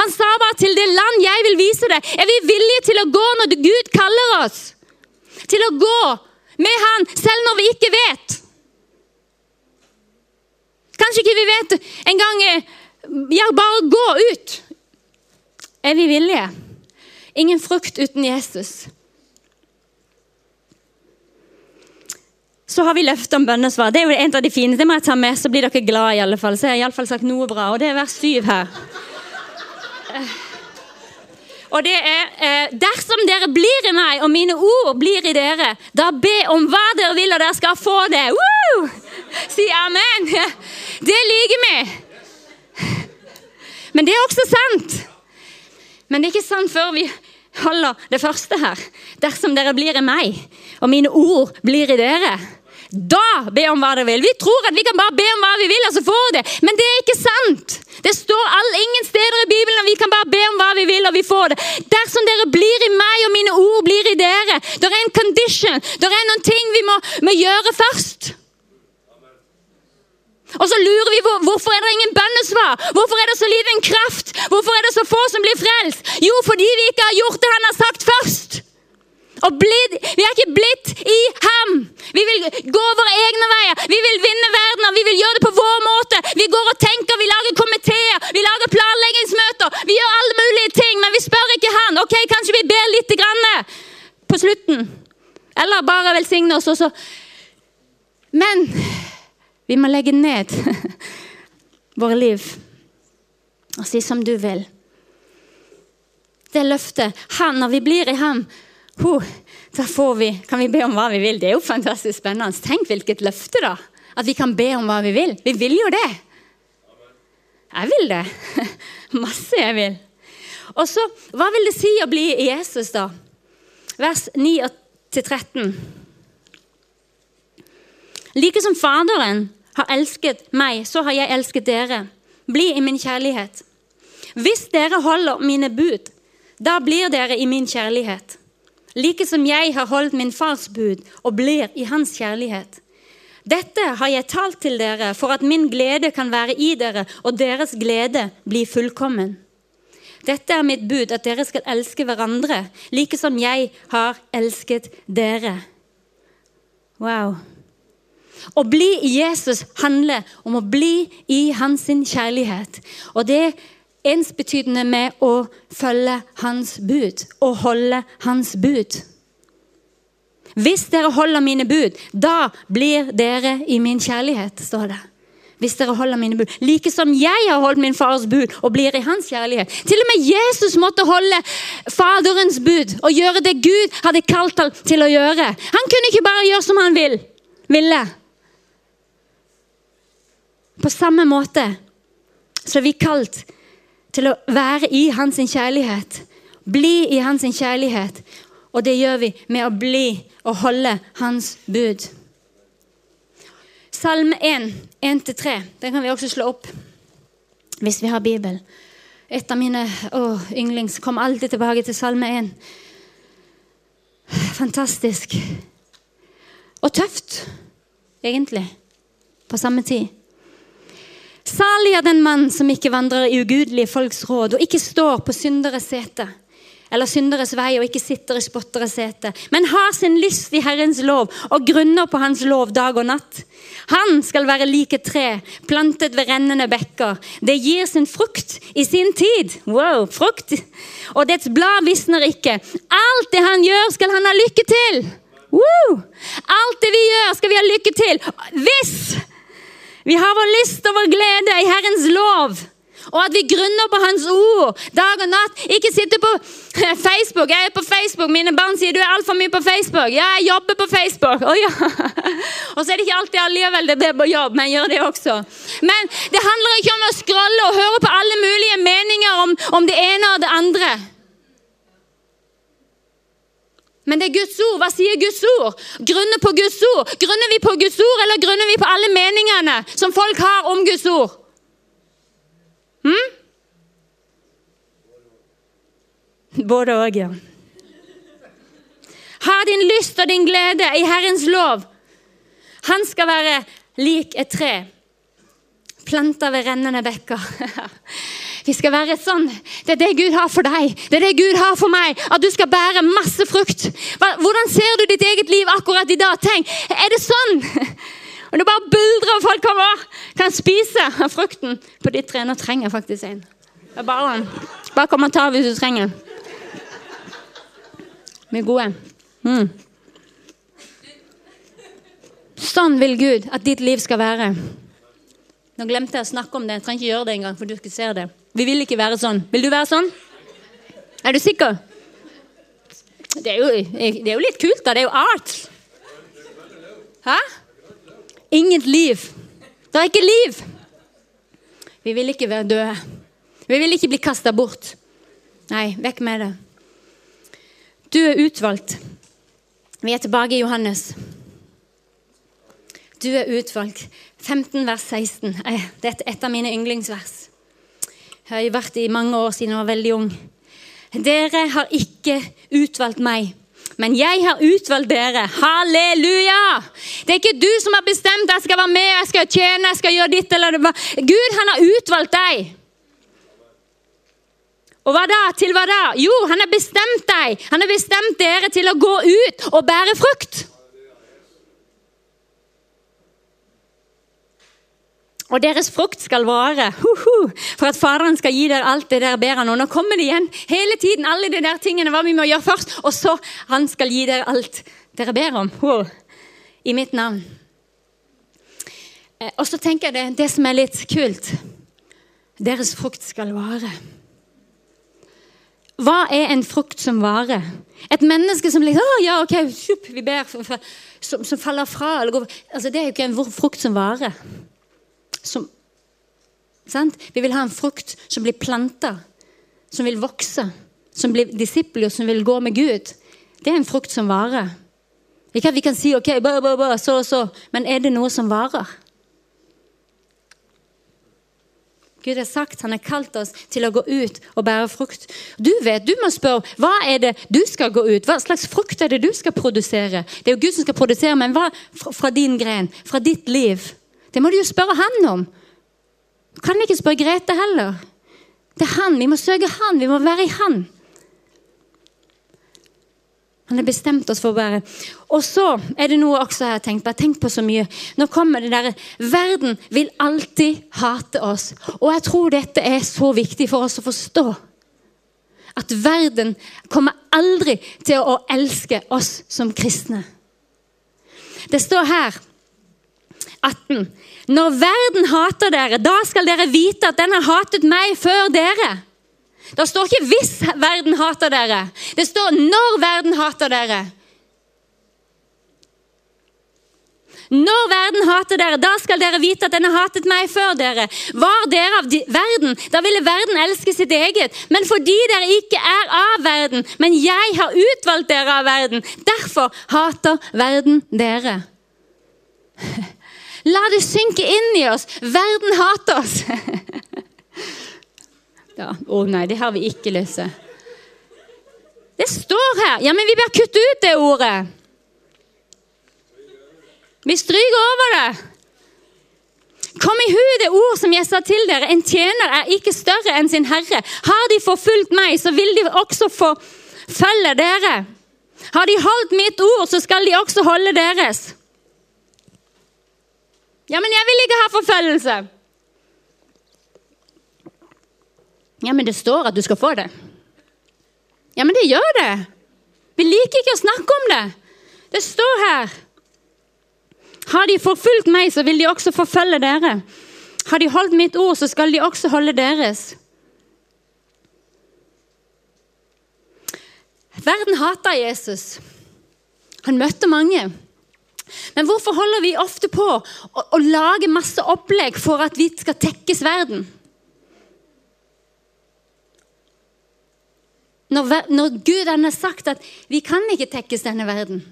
Han sa bare til det land jeg vil vise deg. Er vi villige til å gå når Gud kaller oss? Til å gå med Han selv når vi ikke vet. Kanskje ikke vi vet en gang eh, Ja, bare gå ut. Er vi villige? Ingen frukt uten Jesus. Så har vi løftet om bønnesvar. Det er jo en av de fine. Det må jeg ta med, så blir dere glad i alle fall. Så jeg har iallfall sagt noe bra. Og det er vers syv her. Og det er eh, Dersom dere blir i meg, og mine ord blir i dere, da be om hva dere vil, og dere skal få det. Woo! Si amen. Det liker vi. Men det er også sant. Men det er ikke sant før vi holder det første her. Dersom dere blir i meg, og mine ord blir i dere, da be om hva dere vil. Vi tror at vi kan bare be om hva vi vil, og så får vi det. Men det er ikke sant. Det står all, ingen steder i Bibelen at vi kan bare be om hva vi vil, og vi får det. Dersom dere blir i meg, og mine ord blir i dere. Det er en condition. Det er noen ting vi må, må gjøre først. Og så lurer vi på hvorfor er det ingen bønnesvar. Hvorfor er det så liten kraft? Hvorfor er det så få som blir frelst? Jo, fordi vi ikke har gjort det han har sagt først. Og blitt, Vi er ikke blitt i ham. Vi vil gå våre egne veier. Vi vil vinne verden, og vi vil gjøre det på vår måte. Vi går og tenker, vi lager komiteer, vi lager planleggingsmøter. Vi gjør alle mulige ting, men vi spør ikke han. Ok, Kanskje vi ber litt grann på slutten. Eller bare velsigne oss. Også. Men vi må legge ned våre liv og si som du vil. Det løftet han, Når vi blir i ham, da får vi, kan vi be om hva vi vil. Det er jo fantastisk spennende. Tenk hvilket løfte, da. At vi kan be om hva vi vil. Vi vil jo det. Jeg vil det. Masse jeg vil. Og så, Hva vil det si å bli Jesus, da? Vers 9-13. Like som Faderen har elsket meg, så har jeg elsket dere. Bli i min kjærlighet. Hvis dere holder mine bud, da blir dere i min kjærlighet. Like som jeg har holdt min fars bud og blir i hans kjærlighet. Dette har jeg talt til dere for at min glede kan være i dere, og deres glede blir fullkommen. Dette er mitt bud, at dere skal elske hverandre, like som jeg har elsket dere. Wow. Å bli i Jesus handler om å bli i hans kjærlighet. Og det er ensbetydende med å følge hans bud og holde hans bud. Hvis dere holder mine bud, da blir dere i min kjærlighet, står det. Hvis dere holder mine bud. Like som jeg har holdt min fars bud og blir i hans kjærlighet. Til og med Jesus måtte holde Faderens bud og gjøre det Gud hadde kalt ham til å gjøre. Han kunne ikke bare gjøre som han vil, ville. På samme måte så er vi kalt til å være i hans kjærlighet. Bli i hans kjærlighet. Og det gjør vi med å bli og holde hans bud. Salme 1, 1-3. Den kan vi også slå opp hvis vi har Bibel. Et av mine å, yndlings kom alltid tilbake til Salme 1. Fantastisk. Og tøft, egentlig, på samme tid. Salig er den mann som ikke vandrer i ugudelige folks råd, og ikke står på synderes sete, eller synderes vei, og ikke sitter i spotteres sete, men har sin lyst i Herrens lov og grunner på Hans lov dag og natt. Han skal være like tre, plantet ved rennende bekker. Det gir sin frukt i sin tid. Wow, frukt! Og dets blad visner ikke. Alt det han gjør, skal han ha lykke til. Woo! Alt det vi gjør, skal vi ha lykke til. Hvis Vi har vår lyst og vår glede i Herrens lov. Og at vi grunner på Hans ord dag og natt. Ikke sitte på Facebook. Jeg er på Facebook. Mine barn sier du er altfor mye på Facebook. Ja, jeg jobber på Facebook. Oh, ja. Og så er det ikke alltid allikevel det er på jobb, men jeg gjør det også. Men det handler ikke om å scrolle og høre på alle mulige meninger om, om det ene og det andre. Men det er Guds ord. Hva sier Guds ord? Grunner på Guds ord. Grunner vi på Guds ord, eller grunner vi på alle meningene som folk har om Guds ord? Hm? Både òg, ja. Ha din lyst og din glede i Herrens lov. Han skal være lik et tre, planta ved rennende bekker. Vi skal være sånn. Det er det Gud har for deg. Det er det Gud har for meg. At du skal bære masse frukt. Hvordan ser du ditt eget liv akkurat i dag? Tenk, er det sånn? Og det bare buldrer, og folk kommer kan spise av frukten på ditt tre. Nå trenger jeg faktisk en. Bare, bare kom og ta hvis du trenger. Vi er gode. Mm. Sånn vil Gud at ditt liv skal være. Nå glemte jeg å snakke om det. Jeg trenger ikke gjøre det engang. for du skal se det. Vi vil ikke være sånn. Vil du være sånn? Er du sikker? Det er jo, det er jo litt kult, da. Det er jo art. Hæ? Inget liv. Det er ikke liv. Vi vil ikke være døde. Vi vil ikke bli kasta bort. Nei, vekk med det. Du er utvalgt. Vi er tilbake i Johannes. Du er utvalgt. 15 vers 16. Eh, det er et av mine yndlingsvers. Jeg har vært i mange år siden jeg var veldig ung. Dere har ikke utvalgt meg, men jeg har utvalgt dere. Halleluja! Det er ikke du som har bestemt at jeg skal være med, jeg skal tjene, jeg skal gjøre ditt eller det. Gud, han har utvalgt deg. Og hva da? Til hva da? Jo, han har bestemt deg. Han har bestemt dere til å gå ut og bære frukt. Og deres frukt skal vare, for at Faderen skal gi dere alt det dere ber han. Og nå kommer det igjen hele tiden, alle de der tingene hva vi må gjøre først. Og så han skal gi dere alt dere ber om. I mitt navn. Eh, og så tenker jeg det, det som er litt kult Deres frukt skal vare. Hva er en frukt som varer? Et menneske som liksom, å, ja, ok, sjup, vi ber, som, som, faller fra. Går, altså, det er jo ikke en frukt som varer. Som, vi vil ha en frukt som blir planta, som vil vokse, som blir disipler, som vil gå med Gud. Det er en frukt som varer. Ikke at vi kan si ok, bå, bå, bå, så og så, men er det noe som varer? Gud har sagt, han har kalt oss til å gå ut og bære frukt. Du vet, du må spørre hva er det du skal gå ut Hva slags frukt er det du skal produsere? Det er jo Gud som skal produsere, men hva fra din gren? Fra ditt liv? Det må du jo spørre han om. Du kan ikke spørre Grete heller. Det er han. Vi må søke han. Vi må være i han. Han har bestemt oss for å være. Og så er det noe også jeg har tenkt på. Jeg har tenkt på så mye. Nå kommer det der, Verden vil alltid hate oss. Og jeg tror dette er så viktig for oss å forstå. At verden kommer aldri til å elske oss som kristne. Det står her 18. Når verden hater dere, da skal dere vite at den har hatet meg før dere. Det står ikke 'hvis verden hater dere'. Det står 'når verden hater dere'. Når verden hater dere, da skal dere vite at den har hatet meg før dere. Var dere av verden, da ville verden elske sitt eget. Men fordi dere ikke er av verden, men jeg har utvalgt dere av verden, derfor hater verden dere. La det synke inn i oss. Verden hater oss. Å oh, nei, det har vi ikke lyst til. Det står her. Ja, men vi bør kutte ut det ordet. Vi stryker over det. Kom i hu det ord som jeg sa til dere. En tjener er ikke større enn sin herre. Har de forfulgt meg, så vil de også forfølge dere. Har de holdt mitt ord, så skal de også holde deres. Ja, men jeg vil ikke ha forfølgelse. Ja, men det står at du skal få det. Ja, men det gjør det. Vi liker ikke å snakke om det. Det står her. Har de forfulgt meg, så vil de også forfølge dere. Har de holdt mitt ord, så skal de også holde deres. Verden hata Jesus. Han møtte mange. Men hvorfor holder vi ofte på å, å lage masse opplegg for at vi skal tekkes verden? Når, når Gud har sagt at vi kan ikke tekkes denne verden.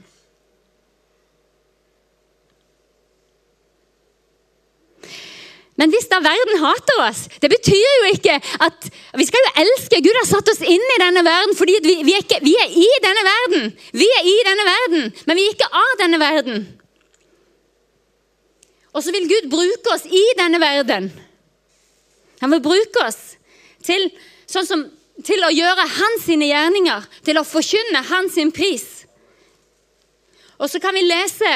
Men hvis da verden hater oss, det betyr jo ikke at Vi skal jo elske. Gud har satt oss inn i denne verden fordi vi, vi, er ikke, vi, er i denne verden. Vi er i denne verden, men vi er ikke av denne verden. Og så vil Gud bruke oss i denne verden. Han vil bruke oss til, sånn som, til å gjøre hans sine gjerninger, til å forkynne hans sin pris. Og så kan vi lese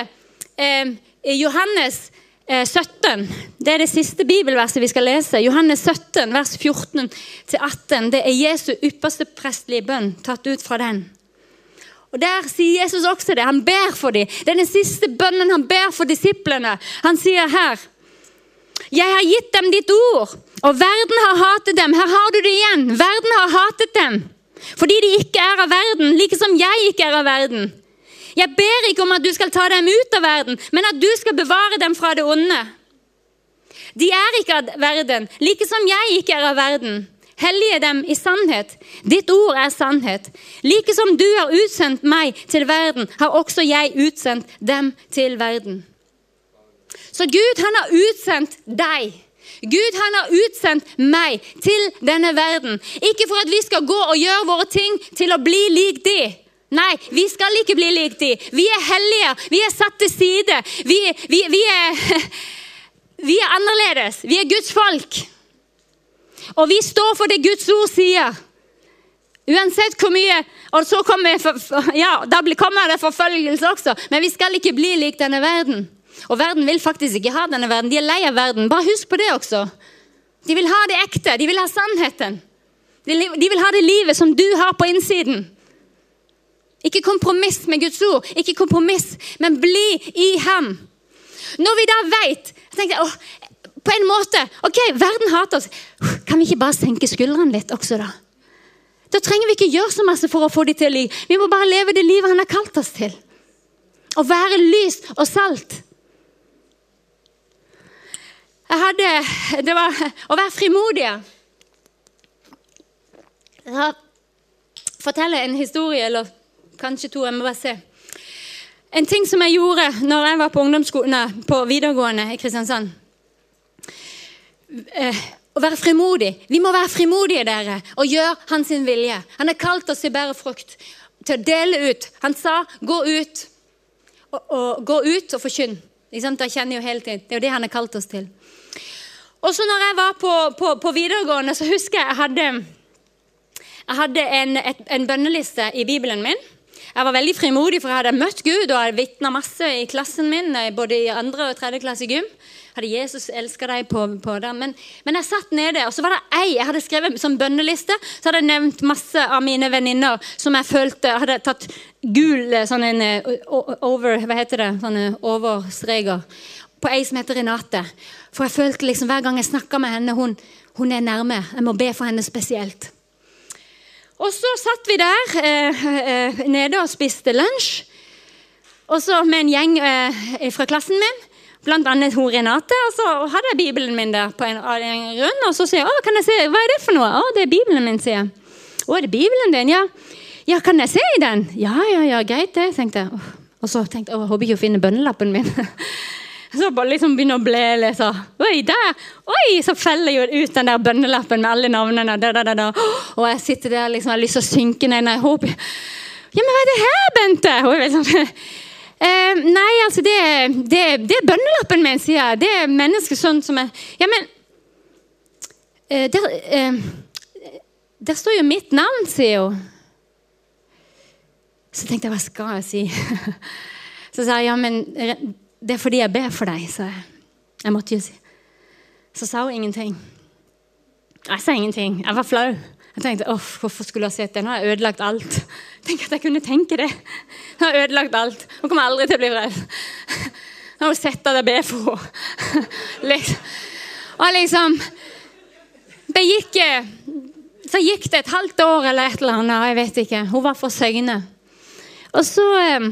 eh, Johannes 17. Eh, det er det siste bibelverset vi skal lese. Johannes 17, vers 14-18. Det er Jesu ypperste prestlige bønn tatt ut fra den. Og Der sier Jesus også det. Han ber for dem. Det er den siste bønnen han ber for disiplene. Han sier her Jeg har gitt dem ditt ord, og verden har hatet dem. Her har du det igjen. Verden har hatet dem fordi de ikke er av verden, like som jeg ikke er av verden. Jeg ber ikke om at du skal ta dem ut av verden, men at du skal bevare dem fra det onde. De er ikke av verden, like som jeg ikke er av verden. Hellige dem i sannhet. Ditt ord er sannhet. Like som du har utsendt meg til verden, har også jeg utsendt dem til verden. Så Gud, han har utsendt deg. Gud han har utsendt meg til denne verden. Ikke for at vi skal gå og gjøre våre ting til å bli lik de. Nei, vi skal ikke bli lik de. Vi er hellige. Vi er satt til side. Vi, vi, vi, er, vi er annerledes. Vi er Guds folk. Og vi står for det Guds ord sier. Uansett hvor mye Og så kommer, ja, da kommer det forfølgelse også. Men vi skal ikke bli lik denne verden. Og verden vil faktisk ikke ha denne verden. De er lei av verden. Bare husk på det også. De vil ha det ekte. De vil ha sannheten. De vil ha det livet som du har på innsiden. Ikke kompromiss med Guds ord, ikke kompromiss, men bli i ham. Når vi da åh, på en måte, ok, Verden hater oss. Kan vi ikke bare senke skuldrene litt også, da? Da trenger vi ikke gjøre så masse for å få dem til å like. Vi må bare leve det livet han har kalt oss til. Å være lys og salt. Jeg hadde Det var å være frimodig. Jeg forteller en historie, eller Kanskje to. Jeg må bare se. En ting som jeg gjorde når jeg var på nei, på videregående i Kristiansand eh, Å være frimodig. Vi må være frimodige, dere, og gjøre hans vilje. Han har kalt oss til å bære frukt, til å dele ut. Han sa 'gå ut', og, og gå ut og forkynn. Da kjenner jo hele tiden. Det er jo det han har kalt oss til. Og så når jeg var på, på, på videregående, så husker jeg jeg hadde, jeg hadde en, et, en bønneliste i Bibelen min. Jeg var veldig frimodig, for jeg hadde møtt Gud og jeg vitna masse i klassen min. Eh, både i andre og tredje klasse gym. Hadde Jesus elska deg på, på det. Men, men, jeg satt nede, og så var det ei jeg hadde skrevet som bønneliste. Så hadde jeg nevnt masse av mine venninner som jeg følte hadde tatt gul eh, sånn en eh, over, hva heter det, sånne overstreker på ei som heter Renate. For jeg følte liksom hver gang jeg snakka med henne, hun, hun er nærme. Jeg må be for henne spesielt. Og så satt vi der eh, eh, nede og spiste lunsj. Og så med en gjeng eh, fra klassen min, bl.a. hun Renate. Og så hadde jeg Bibelen min der på en, en rund, og så sier jeg å, kan jeg se, hva er det for noe? Å, det er Bibelen min, sier jeg. Å, er det Bibelen din? Ja. ja, kan jeg se i den? Ja, ja, ja, greit det, tenkte jeg. Og så tenkte jeg, jeg håper ikke hun finner bønnelappen min. Så bare liksom begynner å ble litt sånn Oi, der! Oi! Så feller jo ut den der bønnelappen med alle navnene. Da, da, da, og jeg sitter der liksom, jeg har lyst til å synke ned. Nei, håper Ja, men hva er det her, Bente? Og sånn, eh, nei, altså, det, det, det, er bønnelappen min, sier jeg. Det er mennesker sånn som er Ja, men eh, der, eh, der står jo mitt navn, sier hun. Så tenkte jeg, hva skal jeg si? Så sa jeg, ja, men det er fordi jeg ber for deg, sa jeg. Jeg måtte jo si. Så sa hun ingenting. Jeg sa ingenting. Jeg var flau. Jeg tenkte uff, hvorfor skulle jeg sett det? Nå har jeg ødelagt alt. Tenk at jeg kunne tenke det. Nå har jeg ødelagt alt. Hun kommer aldri til å bli redd. Nå har hun sett at jeg ber for henne. liksom. Og liksom det gikk, Så gikk det et halvt år eller et eller annet. jeg vet ikke. Hun var for Søgne. Og så, eh,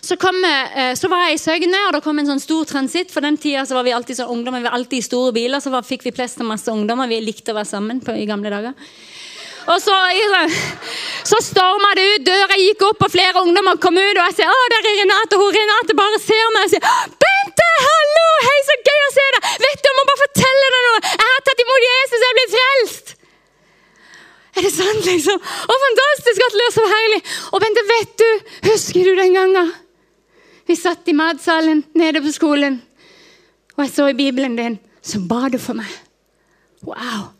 så, kom, eh, så, var jeg i Søgne, og det kom en sånn stor transitt. For den tida så var vi alltid sånn ungdommer, vi var alltid i store biler, så var, fikk vi plass til masse ungdommer. Vi likte å være sammen på, i gamle dager. Og så, så storma det ut, døra gikk opp, og flere ungdommer kom ut. Og jeg sier 'Å, der er Renate.' Og Renate bare ser meg og sier 'Bente, hallo! Hei, så gøy å se deg!' Vet du, jeg må bare fortelle deg noe. Jeg har tatt imot Jesus, jeg er blitt frelst. Er det sant, liksom? Å, fantastisk! Gratulerer, så herlig. Og Bente, vet du, husker du den gangen? Vi satt i matsalen nede på skolen, og jeg så i Bibelen din, så ba du for meg. Wow.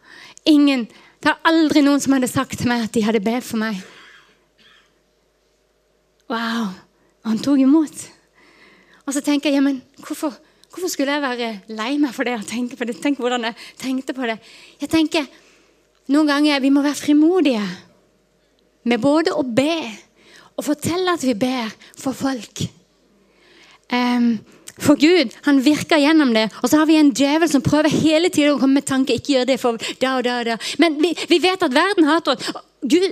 Ingen det er aldri noen som hadde sagt til meg at de hadde bedt for meg. Wow. Han tok imot. Og så tenker jeg, ja, men hvorfor, hvorfor, skulle jeg være lei meg for det og tenke på det? Tenk hvordan jeg tenkte på det. Jeg tenker noen ganger vi må være frimodige med både å be og fortelle at vi ber for folk. For Gud han virker gjennom det. Og så har vi en djevel som prøver hele tiden å komme med tanker. ikke gjør det for da og da og da. Men vi, vi vet at verden hater oss. Gud,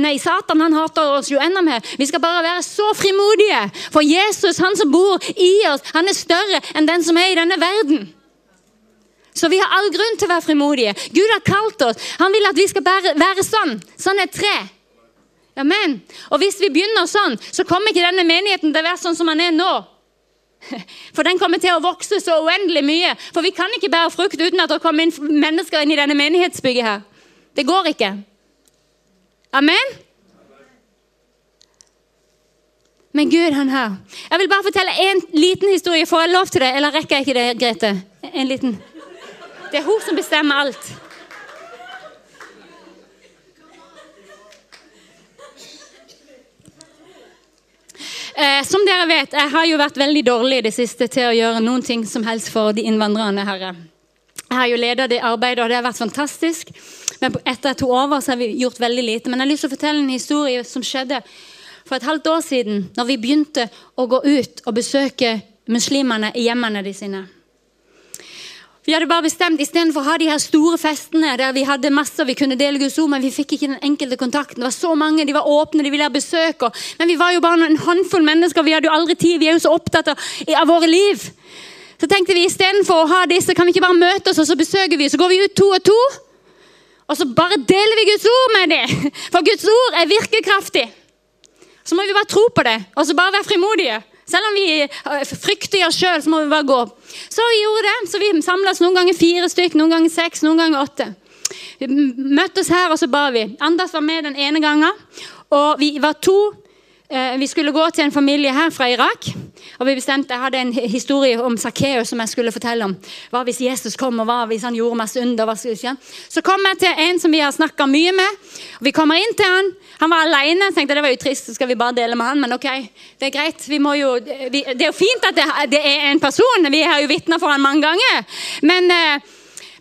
nei, Satan han hater oss jo enda mer. Vi skal bare være så frimodige. For Jesus, han som bor i oss, han er større enn den som er i denne verden. Så vi har all grunn til å være frimodige. Gud har kalt oss. Han vil at vi skal være, være sånn. Sånn er tre. Amen. Og hvis vi begynner sånn, så kommer ikke denne menigheten til å være sånn som han er nå. For den kommer til å vokse så uendelig mye. For vi kan ikke bære frukt uten at det kommer inn mennesker inn i denne menighetsbygget her. Det går ikke. Amen? Men Gud, han her. Jeg vil bare fortelle en liten historie. Får jeg lov til det, eller rekker jeg ikke det, Grete? En liten. Det er hun som bestemmer alt. Eh, som dere vet, jeg har jo vært veldig dårlig i det siste til å gjøre noen ting som helst for de innvandrerne. her. Jeg har jo ledet det arbeidet, og det har vært fantastisk. Men etter to år så har vi gjort veldig lite. Men jeg har lyst til å fortelle en historie som skjedde for et halvt år siden, når vi begynte å gå ut og besøke muslimene i hjemmene de sine. Vi hadde bare bestemt Istedenfor å ha de her store festene der vi hadde masse vi kunne dele Guds ord, men vi fikk ikke den enkelte kontakten. Det var så mange, De var åpne, de ville ha besøk. Men vi var jo bare en håndfull mennesker. Vi hadde jo aldri tid. Vi er jo så opptatt av, av våre liv. Så tenkte vi istedenfor å ha disse, kan vi ikke bare møte oss og så besøker vi. Så går vi ut to og to, og så bare deler vi Guds ord med dem. For Guds ord er virkekraftig. Så må vi bare tro på det, og så bare være frimodige. Selv om vi eh, frykter oss sjøl, så må vi bare gå. Så vi gjorde det. Så vi samles noen ganger fire stykk, noen ganger seks, noen ganger åtte. Vi møttes her, og så ba vi. Anders var med den ene gangen. Og vi var to. Eh, vi skulle gå til en familie her fra Irak. Og vi bestemte, Jeg hadde en historie om Sakkeus som jeg skulle fortelle om. Hva hvis Jesus kom, og hva hvis han gjorde masse under? Hva skulle skje? Så kom jeg til en som vi har snakka mye med. og Vi kommer inn til han. Han var alene. Jeg tenkte det var jo trist, så skal vi bare dele med han. Men ok, det er greit. Vi må jo, vi, det er jo fint at det, det, er en person. Vi har jo vitna for han mange ganger. Men eh,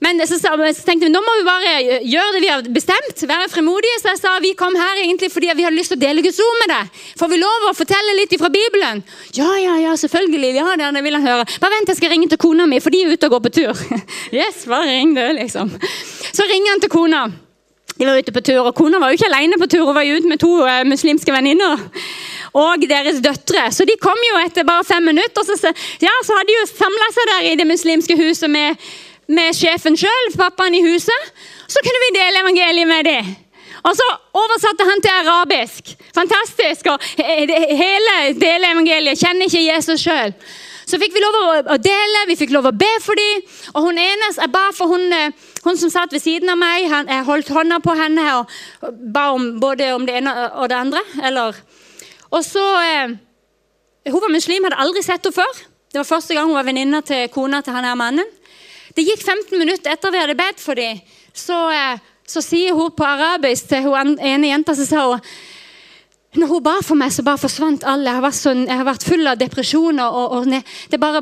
men så, så, tenkte vi nå må vi bare gjøre det vi har bestemt. Være fremodige. Så jeg sa vi kom her egentlig fordi vi hadde lyst til å dele Guds ord med deg. Får vi lov å fortelle litt fra Bibelen? Ja, ja, ja, selvfølgelig. Ja, det, vil han høre. Bare vent, jeg skal ringe til kona mi, for de er ute og går på tur. Yes, bare ring det, liksom. Så ringer han til kona. De var ute på tur, og Kona var jo ikke alene på tur, hun var jo ute med to uh, muslimske venninner. Og deres døtre. Så de kom jo etter bare fem minutter. Så, ja, så hadde de jo samla seg der i det muslimske huset med med sjefen sjøl, pappaen i huset. Så kunne vi dele evangeliet med dem. Og så oversatte han til arabisk. Fantastisk. Og hele evangeliet kjenner ikke Jesus sjøl. Så fikk vi lov å dele, vi fikk lov å be for dem. Og hun enes, jeg ba for hun, eh, hun som satt ved siden av meg. Jeg holdt hånda på henne og ba om både om det ene og det andre. Eller. Og så eh, Hun var muslim, hadde aldri sett henne før. Det var første gang hun var venninne til kona til han her mannen. Det gikk 15 minutter etter vi hadde bedt for dem. Så, eh, så, sier hun på arabisk til hun ene jenta så sa hun, når hun ba for meg, så bare forsvant alle. Jeg har sånn, jeg har vært full av depresjoner. og, og det bare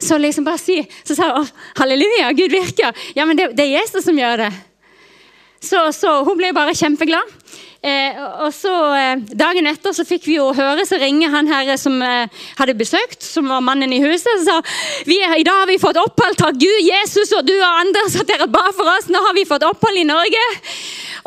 Så liksom bare si, så sa hun halleluja, Gud virker. Ja, men det, det er Jesus som gjør det. Så, så, hun ble bare kjempeglad. Eh, og så eh, Dagen etter så fikk vi jo høre, så ringer han her som eh, hadde besøkt, som var mannen i huset, og sa vi, i dag har vi fått opphold. Takk Gud, Jesus og du og Anders at dere ba for oss. Nå har vi fått opphold i Norge.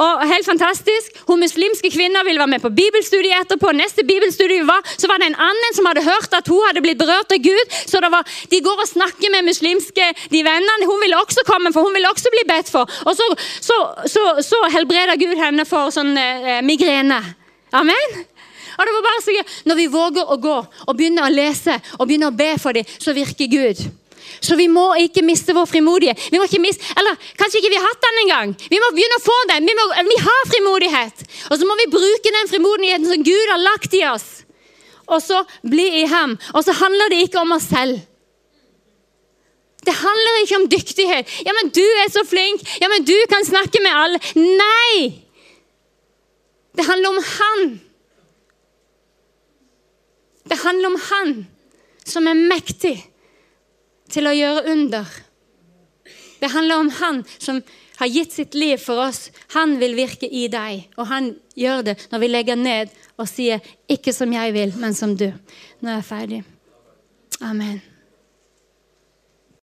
Og helt fantastisk. Hun muslimske kvinna ville være med på bibelstudiet etterpå. Neste bibelstudie var, så var det en annen som hadde hørt at hun hadde blitt berørt av Gud. Så var, de går og snakker med muslimske de vennene. Hun ville også komme, for hun ville også bli bedt for. Og så, så, så, så helbreder Gud henne for sånn eh, migrene. Amen. Og det var bare så gøy. Når vi våger å gå og begynne å lese og begynne å be for dem, så virker Gud. Så vi må ikke miste vår frimodighet. Vi må ikke miste, eller Kanskje ikke vi har hatt den engang. Vi må begynne å få den. Vi, må, vi har frimodighet. Og så må vi bruke den frimodigheten som Gud har lagt i oss. Og så bli i ham. Og så handler det ikke om oss selv. Det handler ikke om dyktighet. Ja, men 'Du er så flink. Ja, men du kan snakke med alle.' Nei! Det handler om Han. Det handler om Han som er mektig til å gjøre under. Det handler om Han som har gitt sitt liv for oss. Han vil virke i deg, og han gjør det når vi legger ned og sier 'ikke som jeg vil, men som du'. Nå er jeg ferdig. Amen.